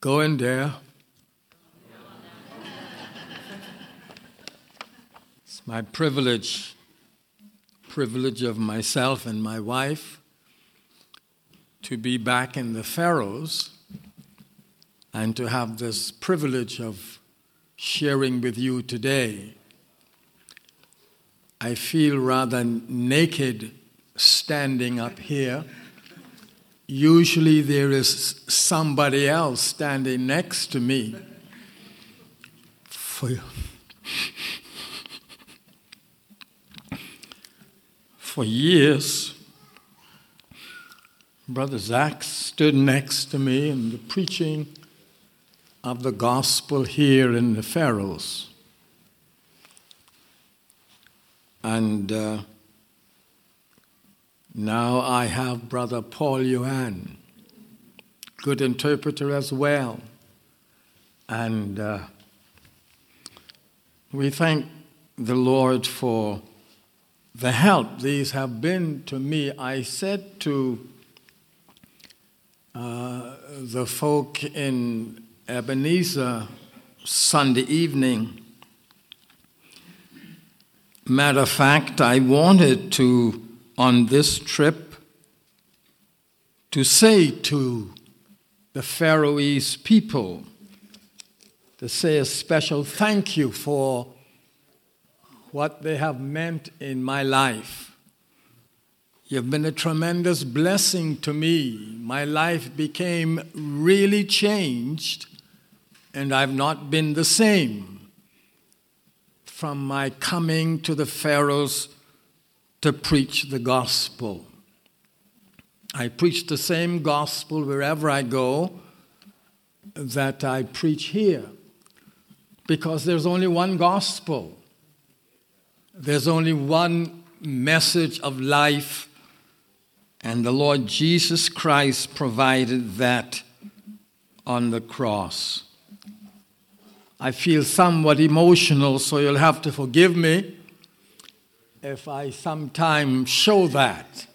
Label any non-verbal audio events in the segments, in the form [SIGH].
Go in there. It's my privilege, privilege of myself and my wife to be back in the Pharaohs and to have this privilege of sharing with you today. I feel rather naked standing up here usually there is somebody else standing next to me. For For years, Brother Zach stood next to me in the preaching of the gospel here in the Faroes. And uh, Now I have Brother Paul Yuan, good interpreter as well. And uh, we thank the Lord for the help these have been to me. I said to uh, the folk in Ebenezer Sunday evening, matter of fact, I wanted to on this trip to say to the Faroese people, to say a special thank you for what they have meant in my life. You've been a tremendous blessing to me. My life became really changed and I've not been the same from my coming to the Pharaoh's to preach the gospel. I preach the same gospel wherever I go that I preach here because there's only one gospel. There's only one message of life and the Lord Jesus Christ provided that on the cross. I feel somewhat emotional so you'll have to forgive me if I sometimes show that.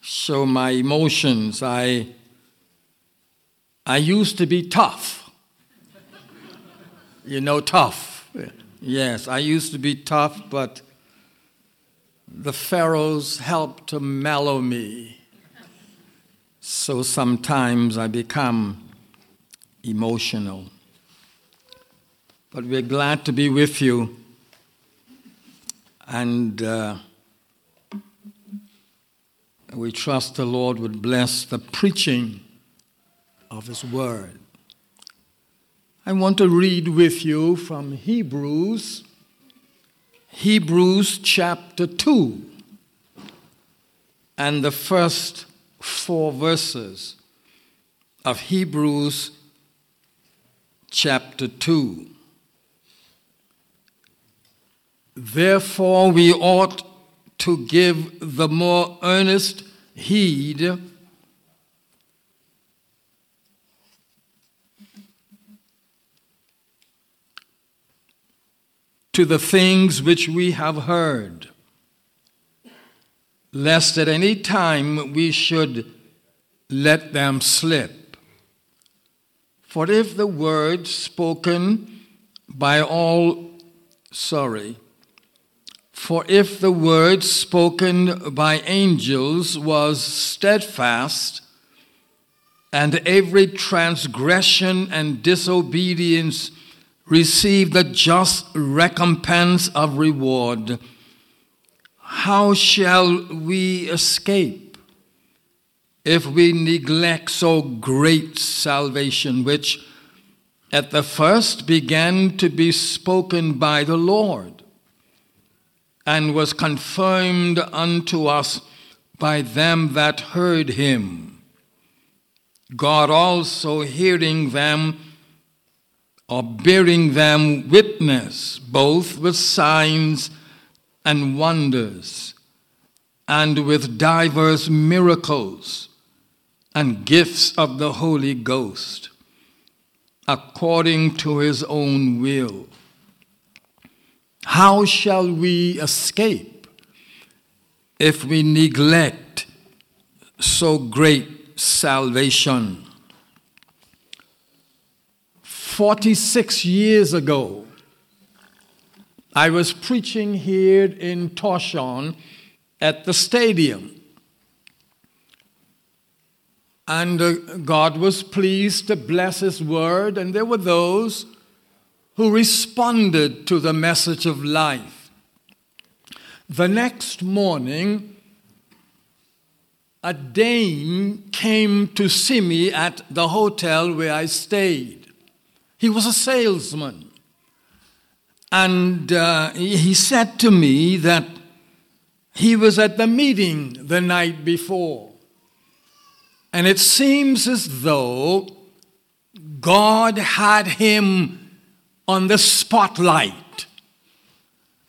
So my emotions, I, I used to be tough. you know, tough. Yes, I used to be tough, but the pharaohs helped to mellow me. So sometimes I become emotional. But we're glad to be with you And uh, we trust the Lord would bless the preaching of his word. I want to read with you from Hebrews, Hebrews chapter 2, and the first four verses of Hebrews chapter 2. Therefore we ought to give the more earnest heed to the things which we have heard, lest at any time we should let them slip. For if the word spoken by all, sorry, For if the word spoken by angels was steadfast, and every transgression and disobedience received the just recompense of reward, how shall we escape if we neglect so great salvation, which at the first began to be spoken by the Lord? and was confirmed unto us by them that heard him. God also hearing them or bearing them witness, both with signs and wonders, and with diverse miracles and gifts of the Holy Ghost, according to his own will How shall we escape if we neglect so great salvation? 46 years ago, I was preaching here in Toshon at the stadium. And uh, God was pleased to bless his word, and there were those who who responded to the message of life. The next morning, a Dane came to see me at the hotel where I stayed. He was a salesman. And uh, he said to me that he was at the meeting the night before. And it seems as though God had him on the spotlight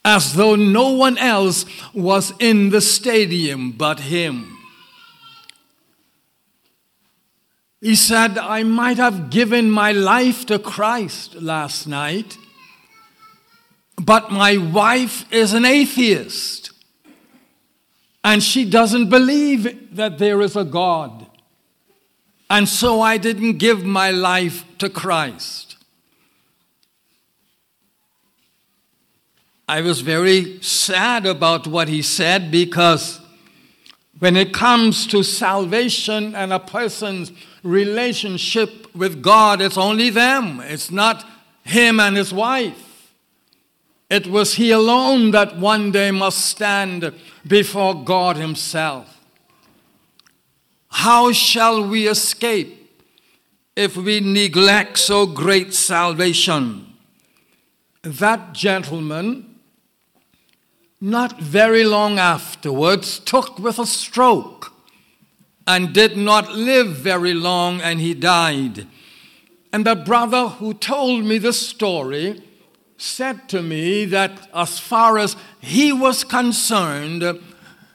as though no one else was in the stadium but him. He said, I might have given my life to Christ last night, but my wife is an atheist, and she doesn't believe that there is a God, and so I didn't give my life to Christ. I was very sad about what he said because when it comes to salvation and a person's relationship with God, it's only them. It's not him and his wife. It was he alone that one day must stand before God himself. How shall we escape if we neglect so great salvation? That gentleman not very long afterwards took with a stroke and did not live very long and he died. And the brother who told me the story said to me that as far as he was concerned,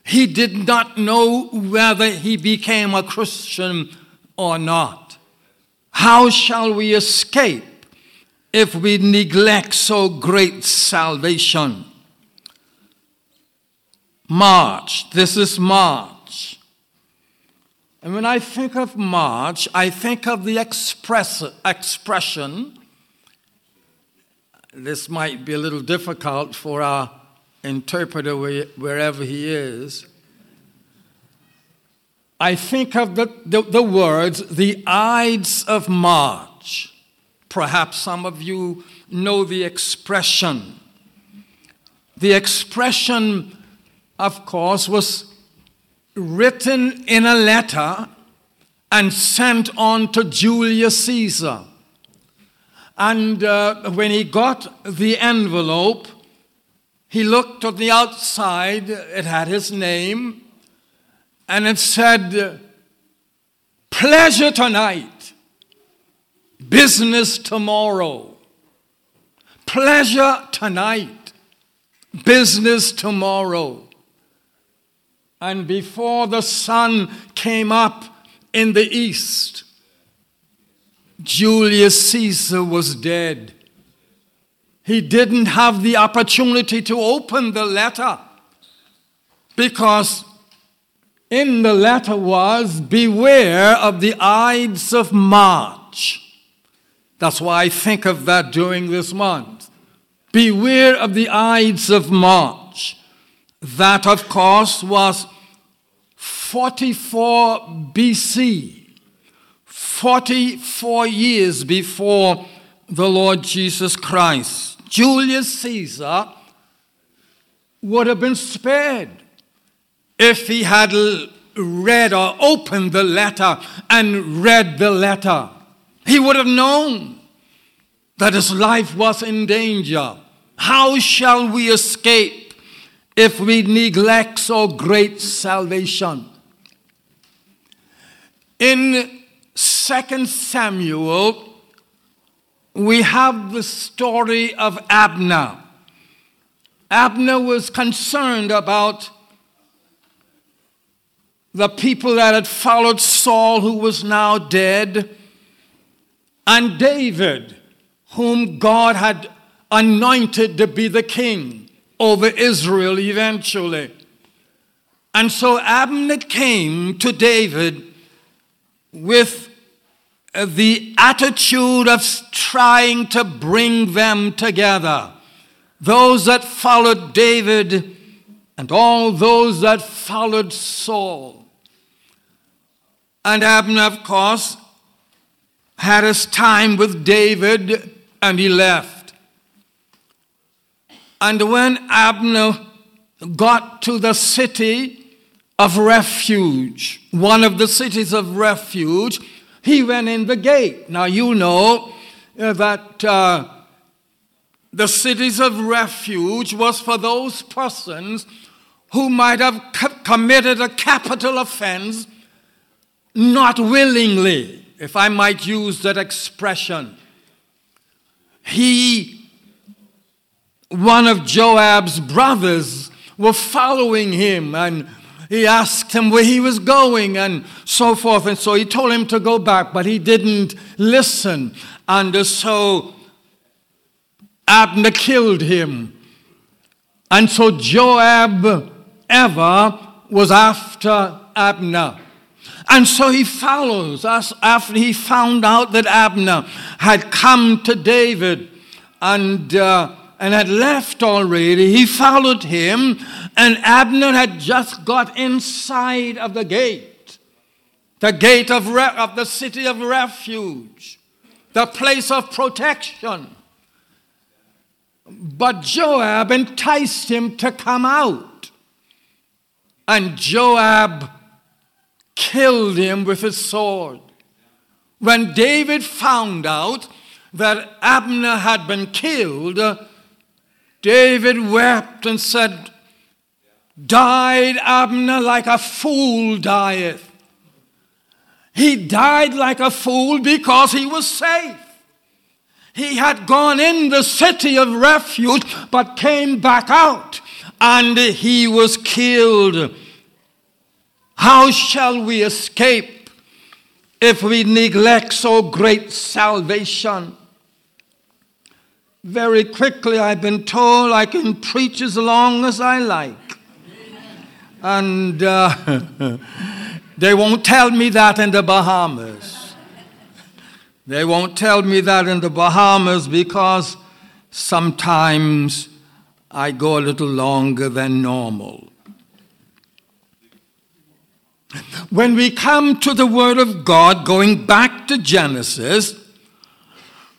he did not know whether he became a Christian or not. How shall we escape if we neglect so great salvation? March. This is March. And when I think of March, I think of the express, expression. This might be a little difficult for our interpreter wherever he is. I think of the, the, the words, the Ides of March. Perhaps some of you know the expression. The expression of course, was written in a letter and sent on to Julius Caesar. And uh, when he got the envelope, he looked at the outside, it had his name, and it said, Pleasure tonight, business tomorrow. Pleasure tonight, business tomorrow. And before the sun came up in the east, Julius Caesar was dead. He didn't have the opportunity to open the letter because in the letter was beware of the Ides of March. That's why I think of that during this month. Beware of the Ides of March. That, of course, was 44 BC, 44 years before the Lord Jesus Christ, Julius Caesar would have been spared if he had read or opened the letter and read the letter. He would have known that his life was in danger. How shall we escape if we neglect so great salvation? In 2 Samuel, we have the story of Abner. Abner was concerned about the people that had followed Saul, who was now dead, and David, whom God had anointed to be the king over Israel eventually. And so Abner came to David with the attitude of trying to bring them together. Those that followed David and all those that followed Saul. And Abner, of course, had his time with David and he left. And when Abner got to the city, of refuge, one of the cities of refuge, he went in the gate. Now you know that uh, the cities of refuge was for those persons who might have co committed a capital offense not willingly, if I might use that expression. He, one of Joab's brothers, were following him and He asked him where he was going and so forth. And so he told him to go back, but he didn't listen. And so Abner killed him. And so Joab ever was after Abner. And so he follows us after he found out that Abner had come to David and uh, and had left already, he followed him, and Abner had just got inside of the gate, the gate of, Re of the city of refuge, the place of protection. But Joab enticed him to come out, and Joab killed him with his sword. When David found out that Abner had been killed, David wept and said, died Abner like a fool dieth. He died like a fool because he was safe. He had gone in the city of refuge but came back out and he was killed. How shall we escape if we neglect so great salvation? Very quickly, I've been told I can preach as long as I like. And uh, [LAUGHS] they won't tell me that in the Bahamas. They won't tell me that in the Bahamas because sometimes I go a little longer than normal. When we come to the Word of God, going back to Genesis,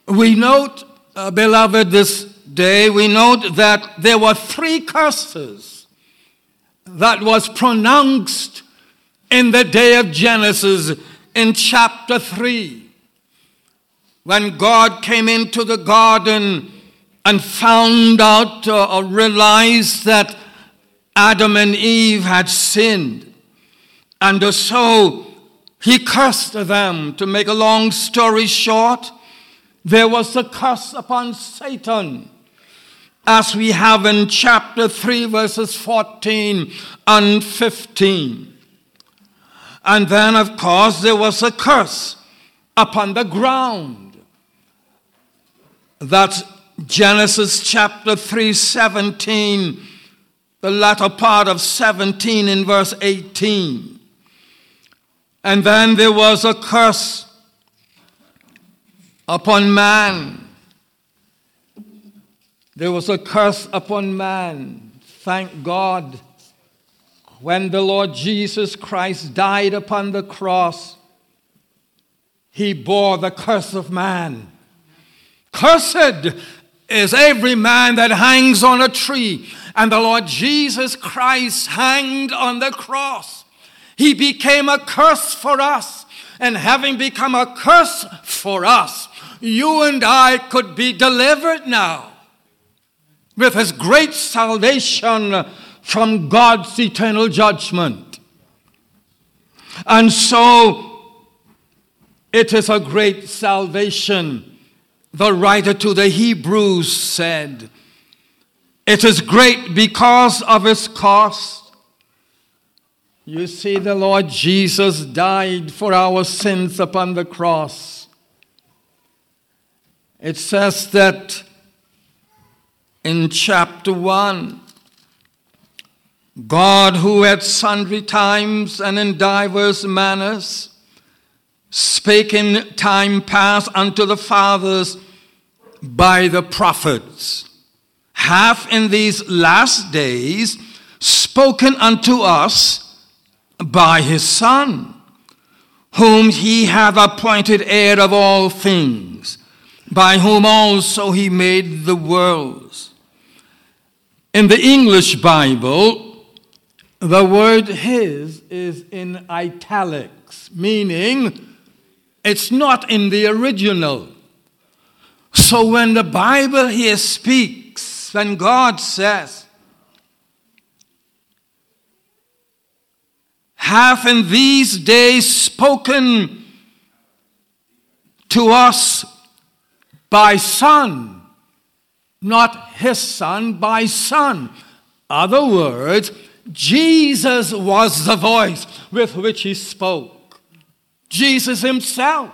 we note uh, beloved, this day we note that there were three curses that was pronounced in the day of Genesis in chapter 3. When God came into the garden and found out uh, or realized that Adam and Eve had sinned. And so he cursed them. To make a long story short, There was a curse upon Satan. As we have in chapter 3 verses 14 and 15. And then of course there was a curse upon the ground. That's Genesis chapter 3 17 the latter part of 17 in verse 18. And then there was a curse upon man. There was a curse upon man. Thank God. When the Lord Jesus Christ died upon the cross, he bore the curse of man. Cursed is every man that hangs on a tree. And the Lord Jesus Christ hanged on the cross. He became a curse for us. And having become a curse for us, you and I could be delivered now with his great salvation from God's eternal judgment. And so it is a great salvation. The writer to the Hebrews said, It is great because of its cost. You see, the Lord Jesus died for our sins upon the cross. It says that in chapter 1, God who at sundry times and in diverse manners spake in time past unto the fathers by the prophets, hath in these last days spoken unto us by his Son, whom he hath appointed heir of all things, by whom also he made the worlds. In the English Bible, the word his is in italics, meaning it's not in the original. So when the Bible here speaks, when God says, hath in these days spoken to us by son, not his son, by son. Other words, Jesus was the voice with which he spoke. Jesus himself.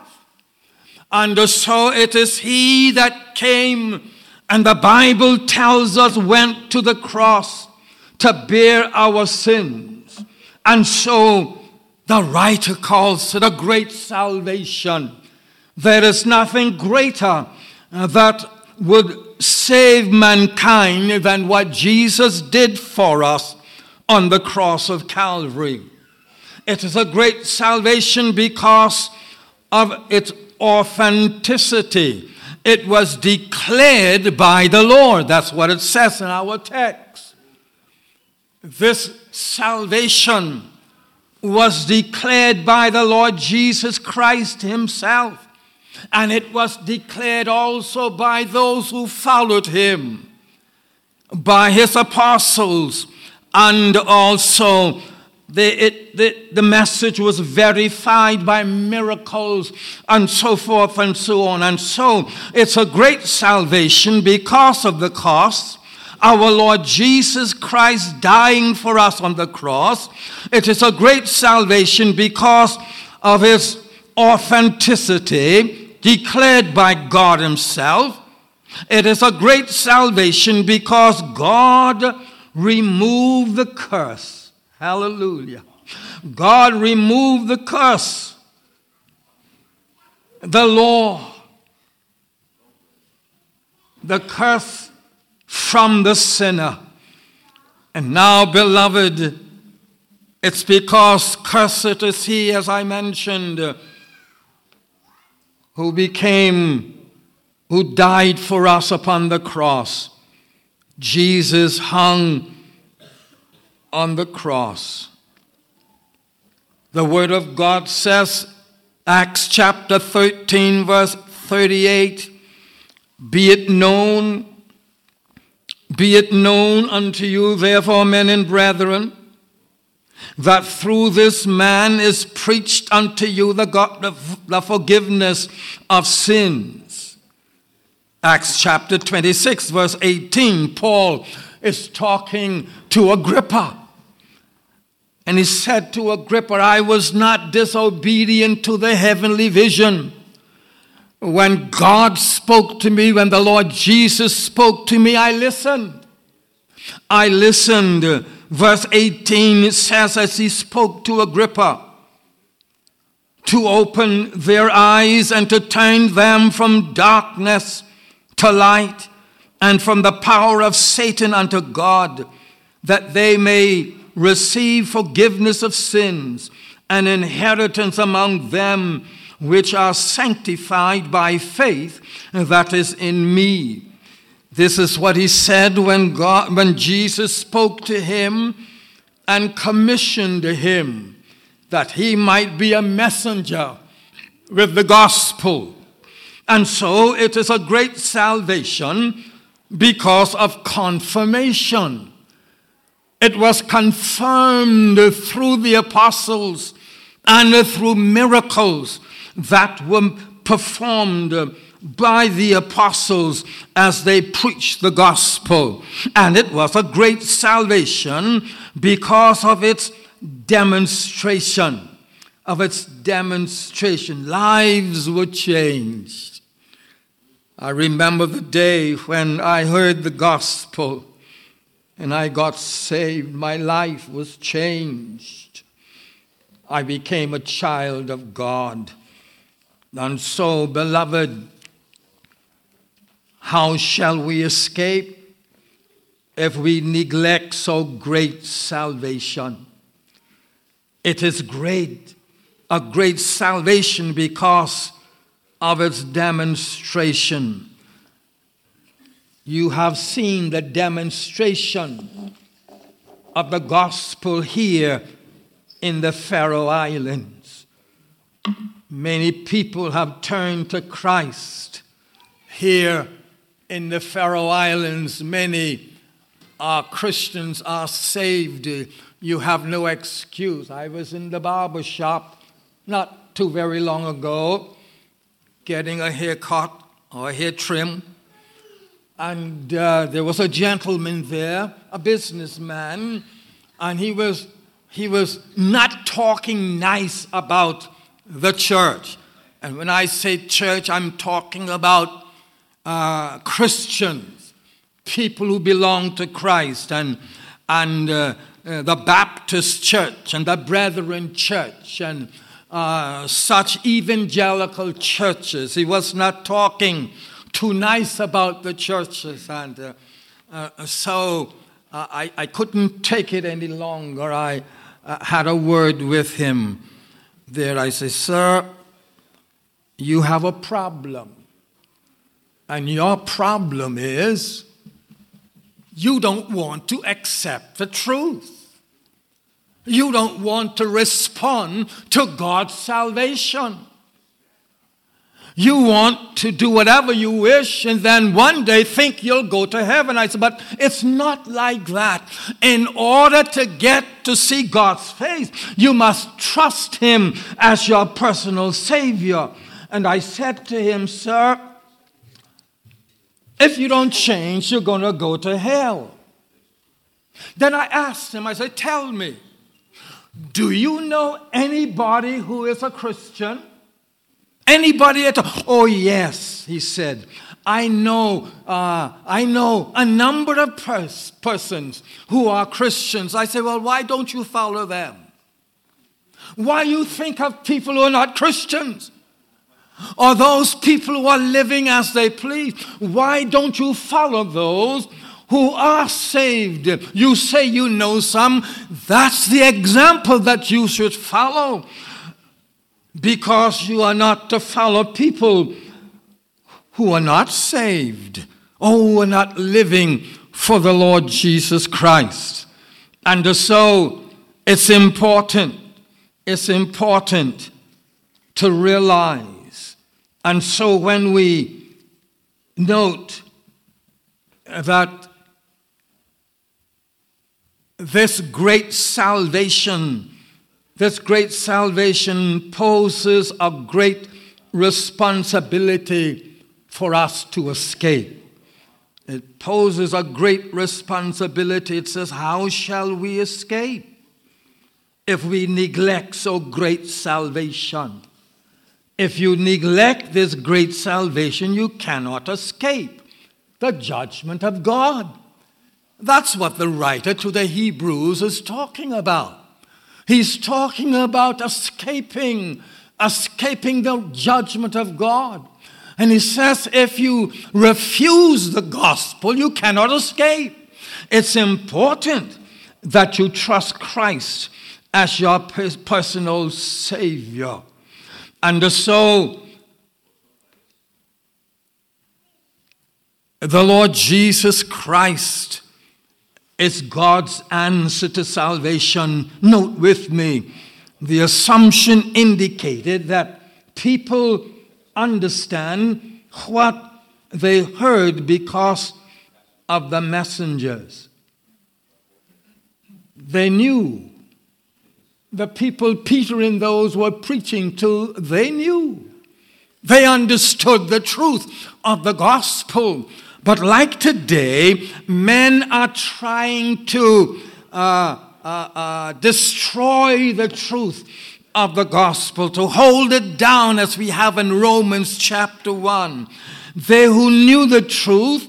And so it is he that came and the Bible tells us went to the cross to bear our sins. And so the writer calls it a great salvation. There is nothing greater than that would save mankind than what Jesus did for us on the cross of Calvary. It is a great salvation because of its authenticity. It was declared by the Lord. That's what it says in our text. This salvation was declared by the Lord Jesus Christ himself and it was declared also by those who followed him, by his apostles, and also the, it, the, the message was verified by miracles and so forth and so on. And so it's a great salvation because of the cost. Our Lord Jesus Christ dying for us on the cross. It is a great salvation because of his authenticity declared by God himself. It is a great salvation because God removed the curse. Hallelujah. God removed the curse. The law. The curse from the sinner. And now, beloved, it's because cursed is he, as I mentioned, who became, who died for us upon the cross. Jesus hung on the cross. The Word of God says, Acts chapter 13, verse 38, Be it known, be it known unto you, therefore, men and brethren, that through this man is preached unto you the, God, of the forgiveness of sins. Acts chapter 26, verse 18, Paul is talking to Agrippa. And he said to Agrippa, I was not disobedient to the heavenly vision. When God spoke to me, when the Lord Jesus spoke to me, I listened. I listened Verse 18 says, As he spoke to Agrippa, to open their eyes and to turn them from darkness to light and from the power of Satan unto God, that they may receive forgiveness of sins and inheritance among them which are sanctified by faith that is in me. This is what he said when God when Jesus spoke to him and commissioned him that he might be a messenger with the gospel. And so it is a great salvation because of confirmation. It was confirmed through the apostles and through miracles that were performed by the apostles as they preached the gospel. And it was a great salvation because of its demonstration. Of its demonstration. Lives were changed. I remember the day when I heard the gospel and I got saved. My life was changed. I became a child of God. And so, beloved, How shall we escape if we neglect so great salvation? It is great, a great salvation because of its demonstration. You have seen the demonstration of the gospel here in the Faroe Islands. Many people have turned to Christ here in the Faroe Islands, many are Christians are saved. You have no excuse. I was in the barber shop not too very long ago getting a haircut or a hair trim. And uh, there was a gentleman there, a businessman, and he was he was not talking nice about the church. And when I say church, I'm talking about uh, Christians, people who belong to Christ and, and uh, uh, the Baptist church and the Brethren church and uh, such evangelical churches. He was not talking too nice about the churches. And uh, uh, so uh, I, I couldn't take it any longer. I uh, had a word with him there. I said, Sir, you have a problem. And your problem is you don't want to accept the truth. You don't want to respond to God's salvation. You want to do whatever you wish and then one day think you'll go to heaven. I said, but it's not like that. In order to get to see God's face, you must trust Him as your personal Savior. And I said to him, sir, If you don't change, you're going to go to hell. Then I asked him, I said, tell me, do you know anybody who is a Christian? Anybody at all? Oh, yes, he said. I know, uh, I know a number of pers persons who are Christians. I say, well, why don't you follow them? Why you think of people who are not Christians? Or those people who are living as they please. Why don't you follow those who are saved? You say you know some. That's the example that you should follow. Because you are not to follow people who are not saved. Oh, are not living for the Lord Jesus Christ. And so it's important, it's important to realize And so when we note that this great salvation this great salvation poses a great responsibility for us to escape. It poses a great responsibility. It says how shall we escape if we neglect so great salvation? If you neglect this great salvation, you cannot escape the judgment of God. That's what the writer to the Hebrews is talking about. He's talking about escaping, escaping the judgment of God. And he says if you refuse the gospel, you cannot escape. It's important that you trust Christ as your personal savior. And so the Lord Jesus Christ is God's answer to salvation. Note with me, the assumption indicated that people understand what they heard because of the messengers. They knew the people Peter and those were preaching to, they knew. They understood the truth of the gospel. But like today, men are trying to uh, uh, uh, destroy the truth of the gospel, to hold it down as we have in Romans chapter 1. They who knew the truth,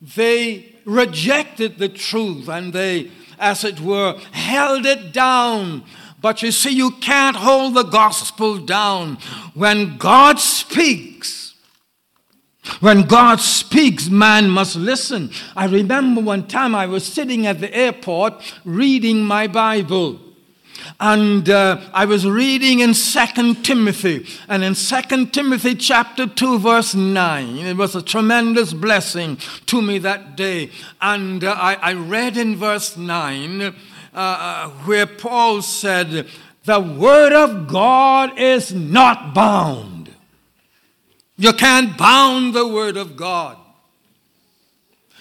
they rejected the truth and they, as it were, held it down. But you see, you can't hold the gospel down. When God speaks, when God speaks, man must listen. I remember one time I was sitting at the airport reading my Bible. And uh, I was reading in 2 Timothy. And in 2 Timothy chapter 2 verse 9, it was a tremendous blessing to me that day. And uh, I, I read in verse 9, uh, where Paul said, the word of God is not bound. You can't bound the word of God.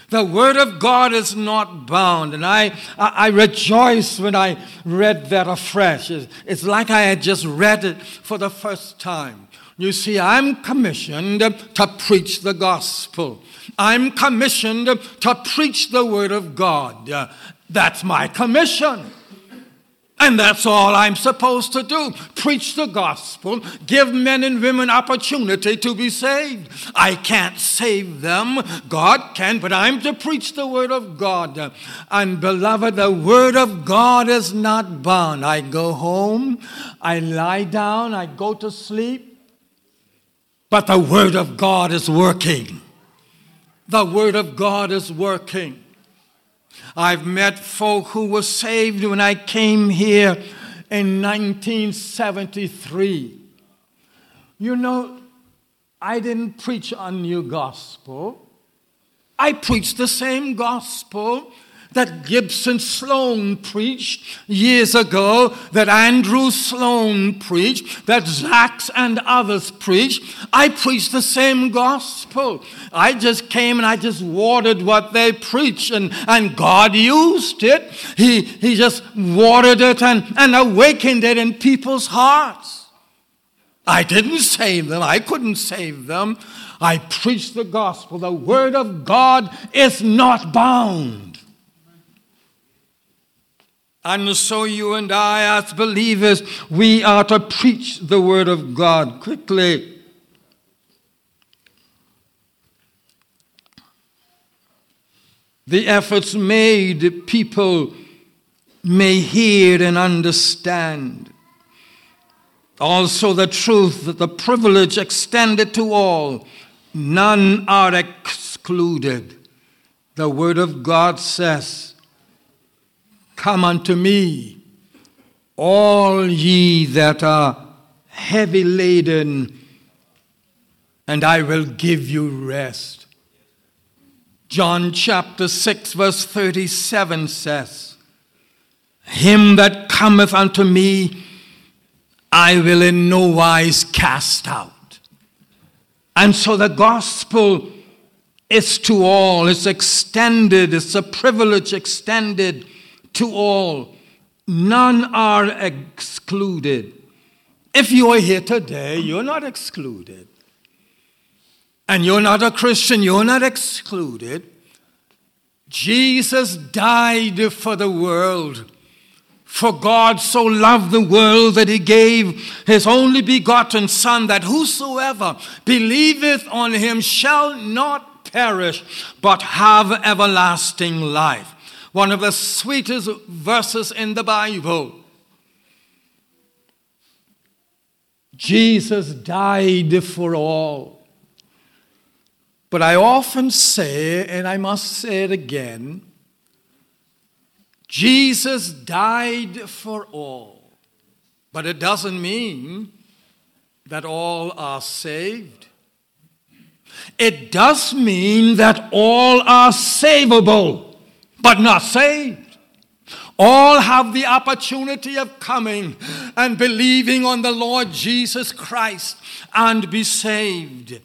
The word of God is not bound. And I, I, I rejoice when I read that afresh. It's, it's like I had just read it for the first time. You see, I'm commissioned to preach the gospel. I'm commissioned to preach the word of God. That's my commission. And that's all I'm supposed to do. Preach the gospel, give men and women opportunity to be saved. I can't save them. God can, but I'm to preach the word of God. And beloved, the word of God is not bound. I go home, I lie down, I go to sleep. But the word of God is working. The word of God is working. I've met folk who were saved when I came here in 1973. You know, I didn't preach a new gospel. I preached the same gospel that Gibson Sloan preached years ago, that Andrew Sloan preached, that Zachs and others preached. I preached the same gospel. I just came and I just watered what they preached, and, and God used it. He, he just watered it and, and awakened it in people's hearts. I didn't save them. I couldn't save them. I preached the gospel. The word of God is not bound. And so you and I as believers, we are to preach the word of God quickly. The efforts made people may hear and understand. Also the truth that the privilege extended to all, none are excluded. The word of God says, Come unto me, all ye that are heavy laden, and I will give you rest. John chapter 6 verse 37 says, Him that cometh unto me, I will in no wise cast out. And so the gospel is to all. It's extended. It's a privilege extended to all. None are excluded. If you are here today, you're not excluded. And you're not a Christian, you're not excluded. Jesus died for the world. For God so loved the world that he gave his only begotten Son, that whosoever believeth on him shall not perish, but have everlasting life one of the sweetest verses in the Bible. Jesus died for all. But I often say, and I must say it again, Jesus died for all. But it doesn't mean that all are saved. It does mean that all are savable but not saved. All have the opportunity of coming and believing on the Lord Jesus Christ and be saved.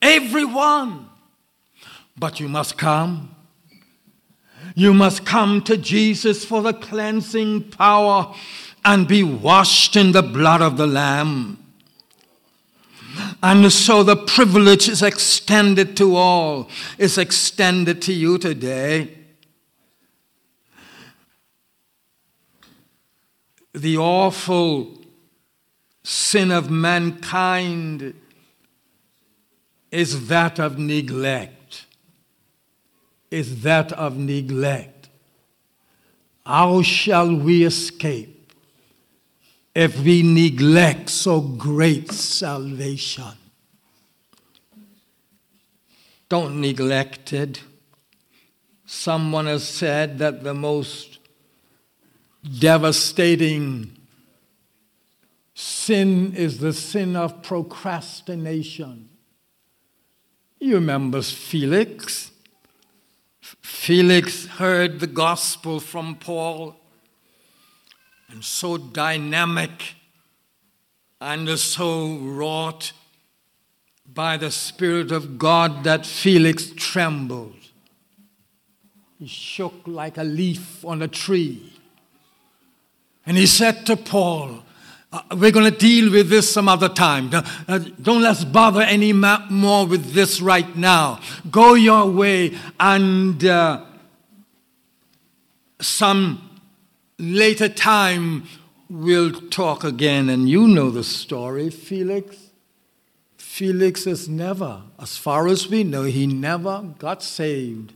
Everyone. But you must come. You must come to Jesus for the cleansing power and be washed in the blood of the Lamb. And so the privilege is extended to all, is extended to you today. the awful sin of mankind is that of neglect. Is that of neglect. How shall we escape if we neglect so great salvation? Don't neglect it. Someone has said that the most devastating. Sin is the sin of procrastination. You remember Felix? Felix heard the gospel from Paul and so dynamic and so wrought by the Spirit of God that Felix trembled. He shook like a leaf on a tree. And he said to Paul, uh, we're going to deal with this some other time. Uh, don't let's bother any more with this right now. Go your way and uh, some later time we'll talk again. And you know the story, Felix. Felix is never, as far as we know, he never got saved.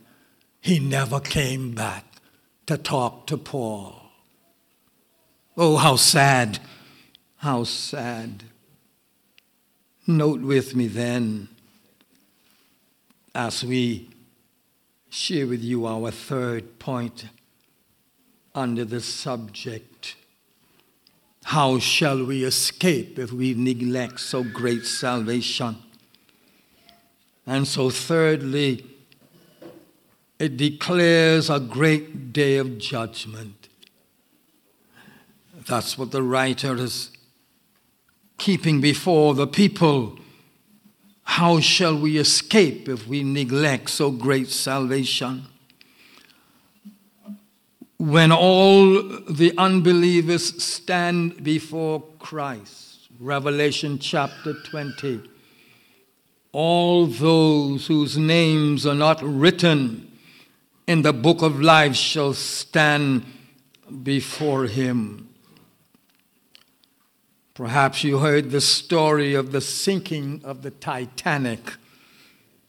He never came back to talk to Paul. Oh, how sad, how sad. Note with me then, as we share with you our third point under the subject, how shall we escape if we neglect so great salvation? And so thirdly, it declares a great day of judgment. That's what the writer is keeping before the people. How shall we escape if we neglect so great salvation? When all the unbelievers stand before Christ, Revelation chapter 20, all those whose names are not written in the book of life shall stand before him. Perhaps you heard the story of the sinking of the Titanic.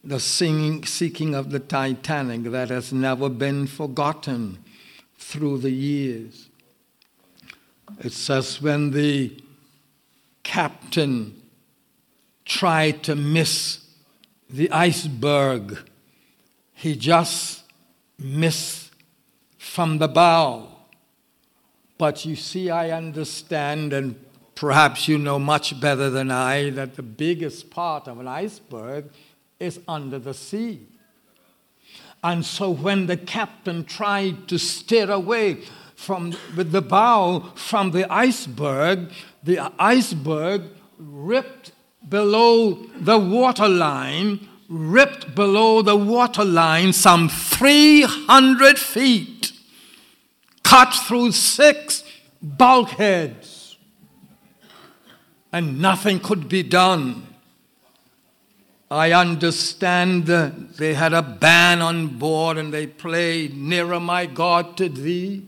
The singing, sinking of the Titanic that has never been forgotten through the years. It says when the captain tried to miss the iceberg, he just missed from the bow. But you see, I understand and perhaps you know much better than I that the biggest part of an iceberg is under the sea. And so when the captain tried to steer away from, with the bow from the iceberg, the iceberg ripped below the waterline, ripped below the waterline some 300 feet, cut through six bulkheads and nothing could be done. I understand they had a band on board and they played Nearer My God to Thee.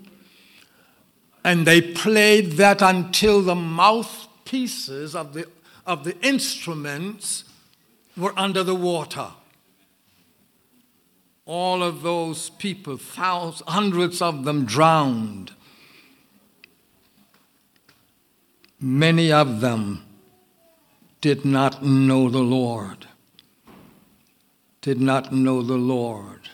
And they played that until the mouthpieces of the, of the instruments were under the water. All of those people, thousands, hundreds of them drowned. Many of them did not know the Lord. Did not know the Lord.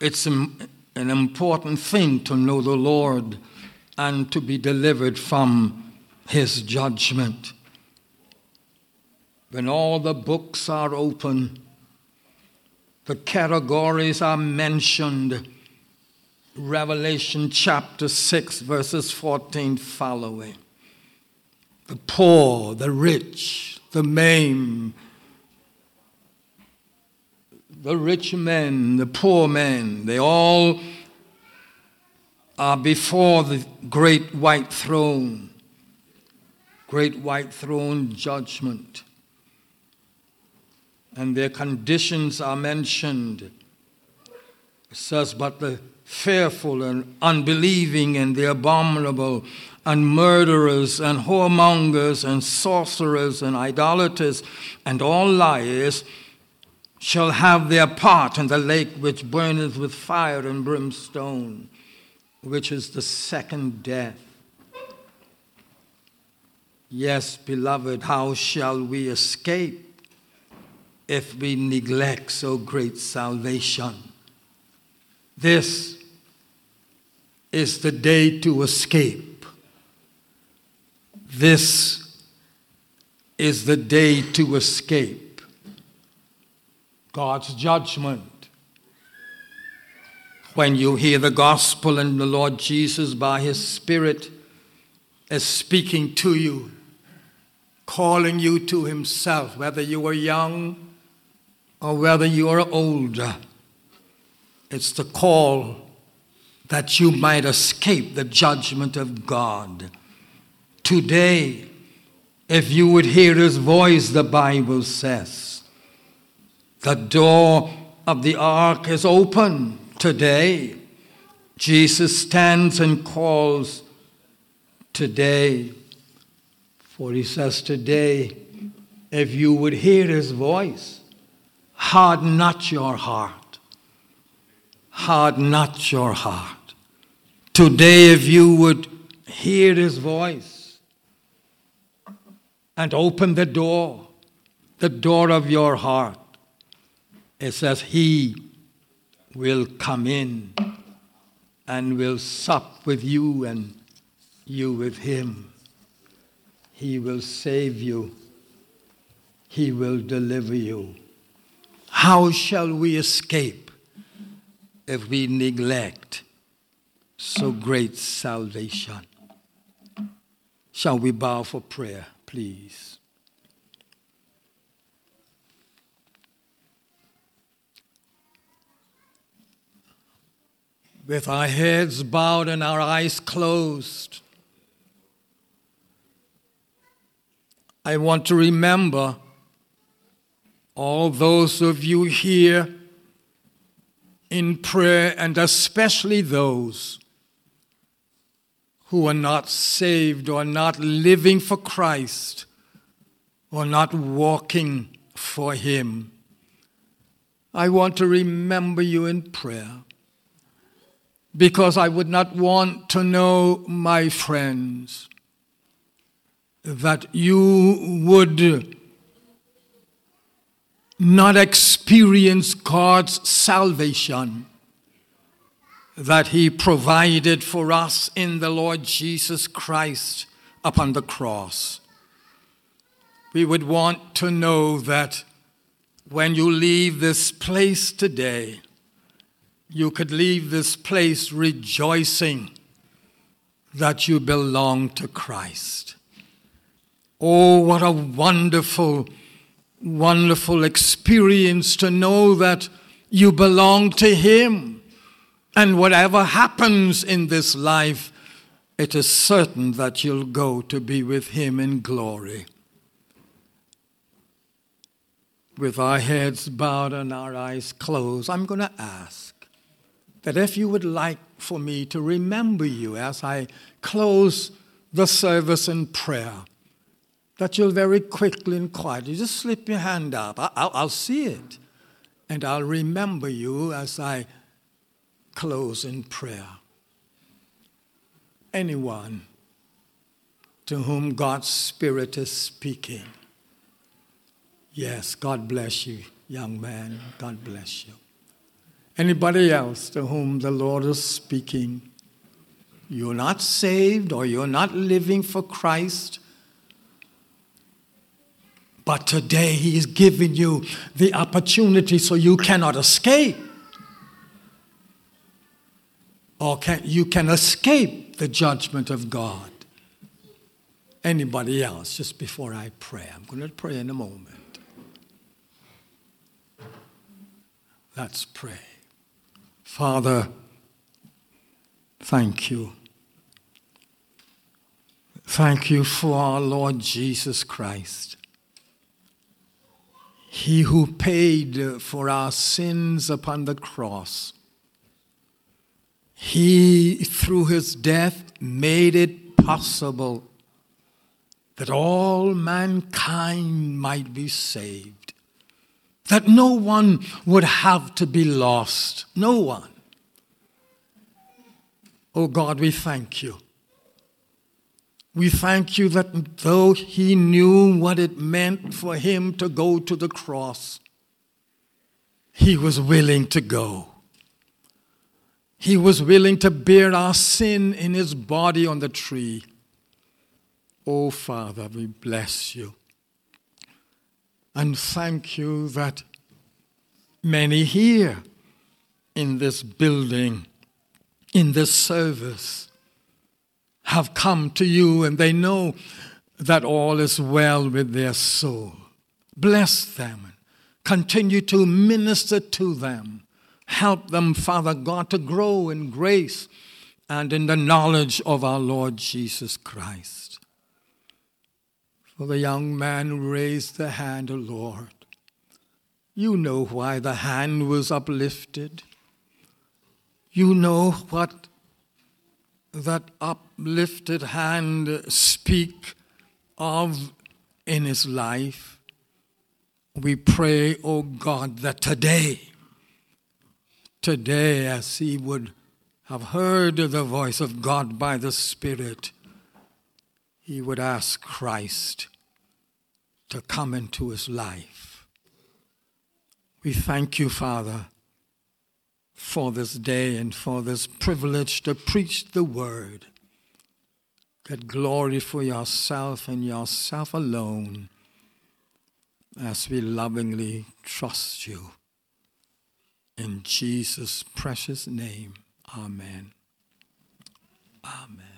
It's an important thing to know the Lord and to be delivered from his judgment. When all the books are open, The categories are mentioned. Revelation chapter 6 verses 14 following. The poor, the rich, the maimed, the rich men, the poor men, they all are before the great white throne. Great white throne judgment and their conditions are mentioned. It says, but the fearful and unbelieving and the abominable and murderers and whoremongers and sorcerers and idolaters and all liars shall have their part in the lake which burneth with fire and brimstone, which is the second death. Yes, beloved, how shall we escape if we neglect so great salvation. This is the day to escape. This is the day to escape. God's judgment. When you hear the gospel and the Lord Jesus by his Spirit is speaking to you, calling you to himself, whether you are young or whether you are older, it's the call that you might escape the judgment of God. Today, if you would hear his voice, the Bible says, the door of the ark is open today. Jesus stands and calls today. For he says today, if you would hear his voice, Harden not your heart. Harden not your heart. Today, if you would hear his voice and open the door, the door of your heart, it says he will come in and will sup with you and you with him. He will save you. He will deliver you. How shall we escape if we neglect so great salvation? Shall we bow for prayer, please? With our heads bowed and our eyes closed, I want to remember all those of you here in prayer, and especially those who are not saved or not living for Christ or not walking for Him. I want to remember you in prayer because I would not want to know, my friends, that you would not experience God's salvation that he provided for us in the Lord Jesus Christ upon the cross. We would want to know that when you leave this place today, you could leave this place rejoicing that you belong to Christ. Oh, what a wonderful wonderful experience to know that you belong to Him. And whatever happens in this life, it is certain that you'll go to be with Him in glory. With our heads bowed and our eyes closed, I'm going to ask that if you would like for me to remember you as I close the service in prayer, that you'll very quickly and quietly just slip your hand up. I, I'll, I'll see it. And I'll remember you as I close in prayer. Anyone to whom God's Spirit is speaking. Yes, God bless you, young man. God bless you. Anybody else to whom the Lord is speaking, you're not saved or you're not living for Christ, But today he is giving you the opportunity so you cannot escape. Or can, you can escape the judgment of God. Anybody else, just before I pray. I'm going to pray in a moment. Let's pray. Father, thank you. Thank you for our Lord Jesus Christ. He who paid for our sins upon the cross. He, through his death, made it possible that all mankind might be saved. That no one would have to be lost. No one. Oh God, we thank you We thank you that though he knew what it meant for him to go to the cross, he was willing to go. He was willing to bear our sin in his body on the tree. Oh, Father, we bless you. And thank you that many here in this building, in this service, have come to you and they know that all is well with their soul. Bless them. Continue to minister to them. Help them, Father God, to grow in grace and in the knowledge of our Lord Jesus Christ. For the young man who raised the hand, O Lord, you know why the hand was uplifted. You know what that uplifted hand speak of in his life. We pray, O oh God, that today, today as he would have heard the voice of God by the Spirit, he would ask Christ to come into his life. We thank you, Father, for this day and for this privilege to preach the word. Get glory for yourself and yourself alone as we lovingly trust you. In Jesus' precious name, amen. Amen.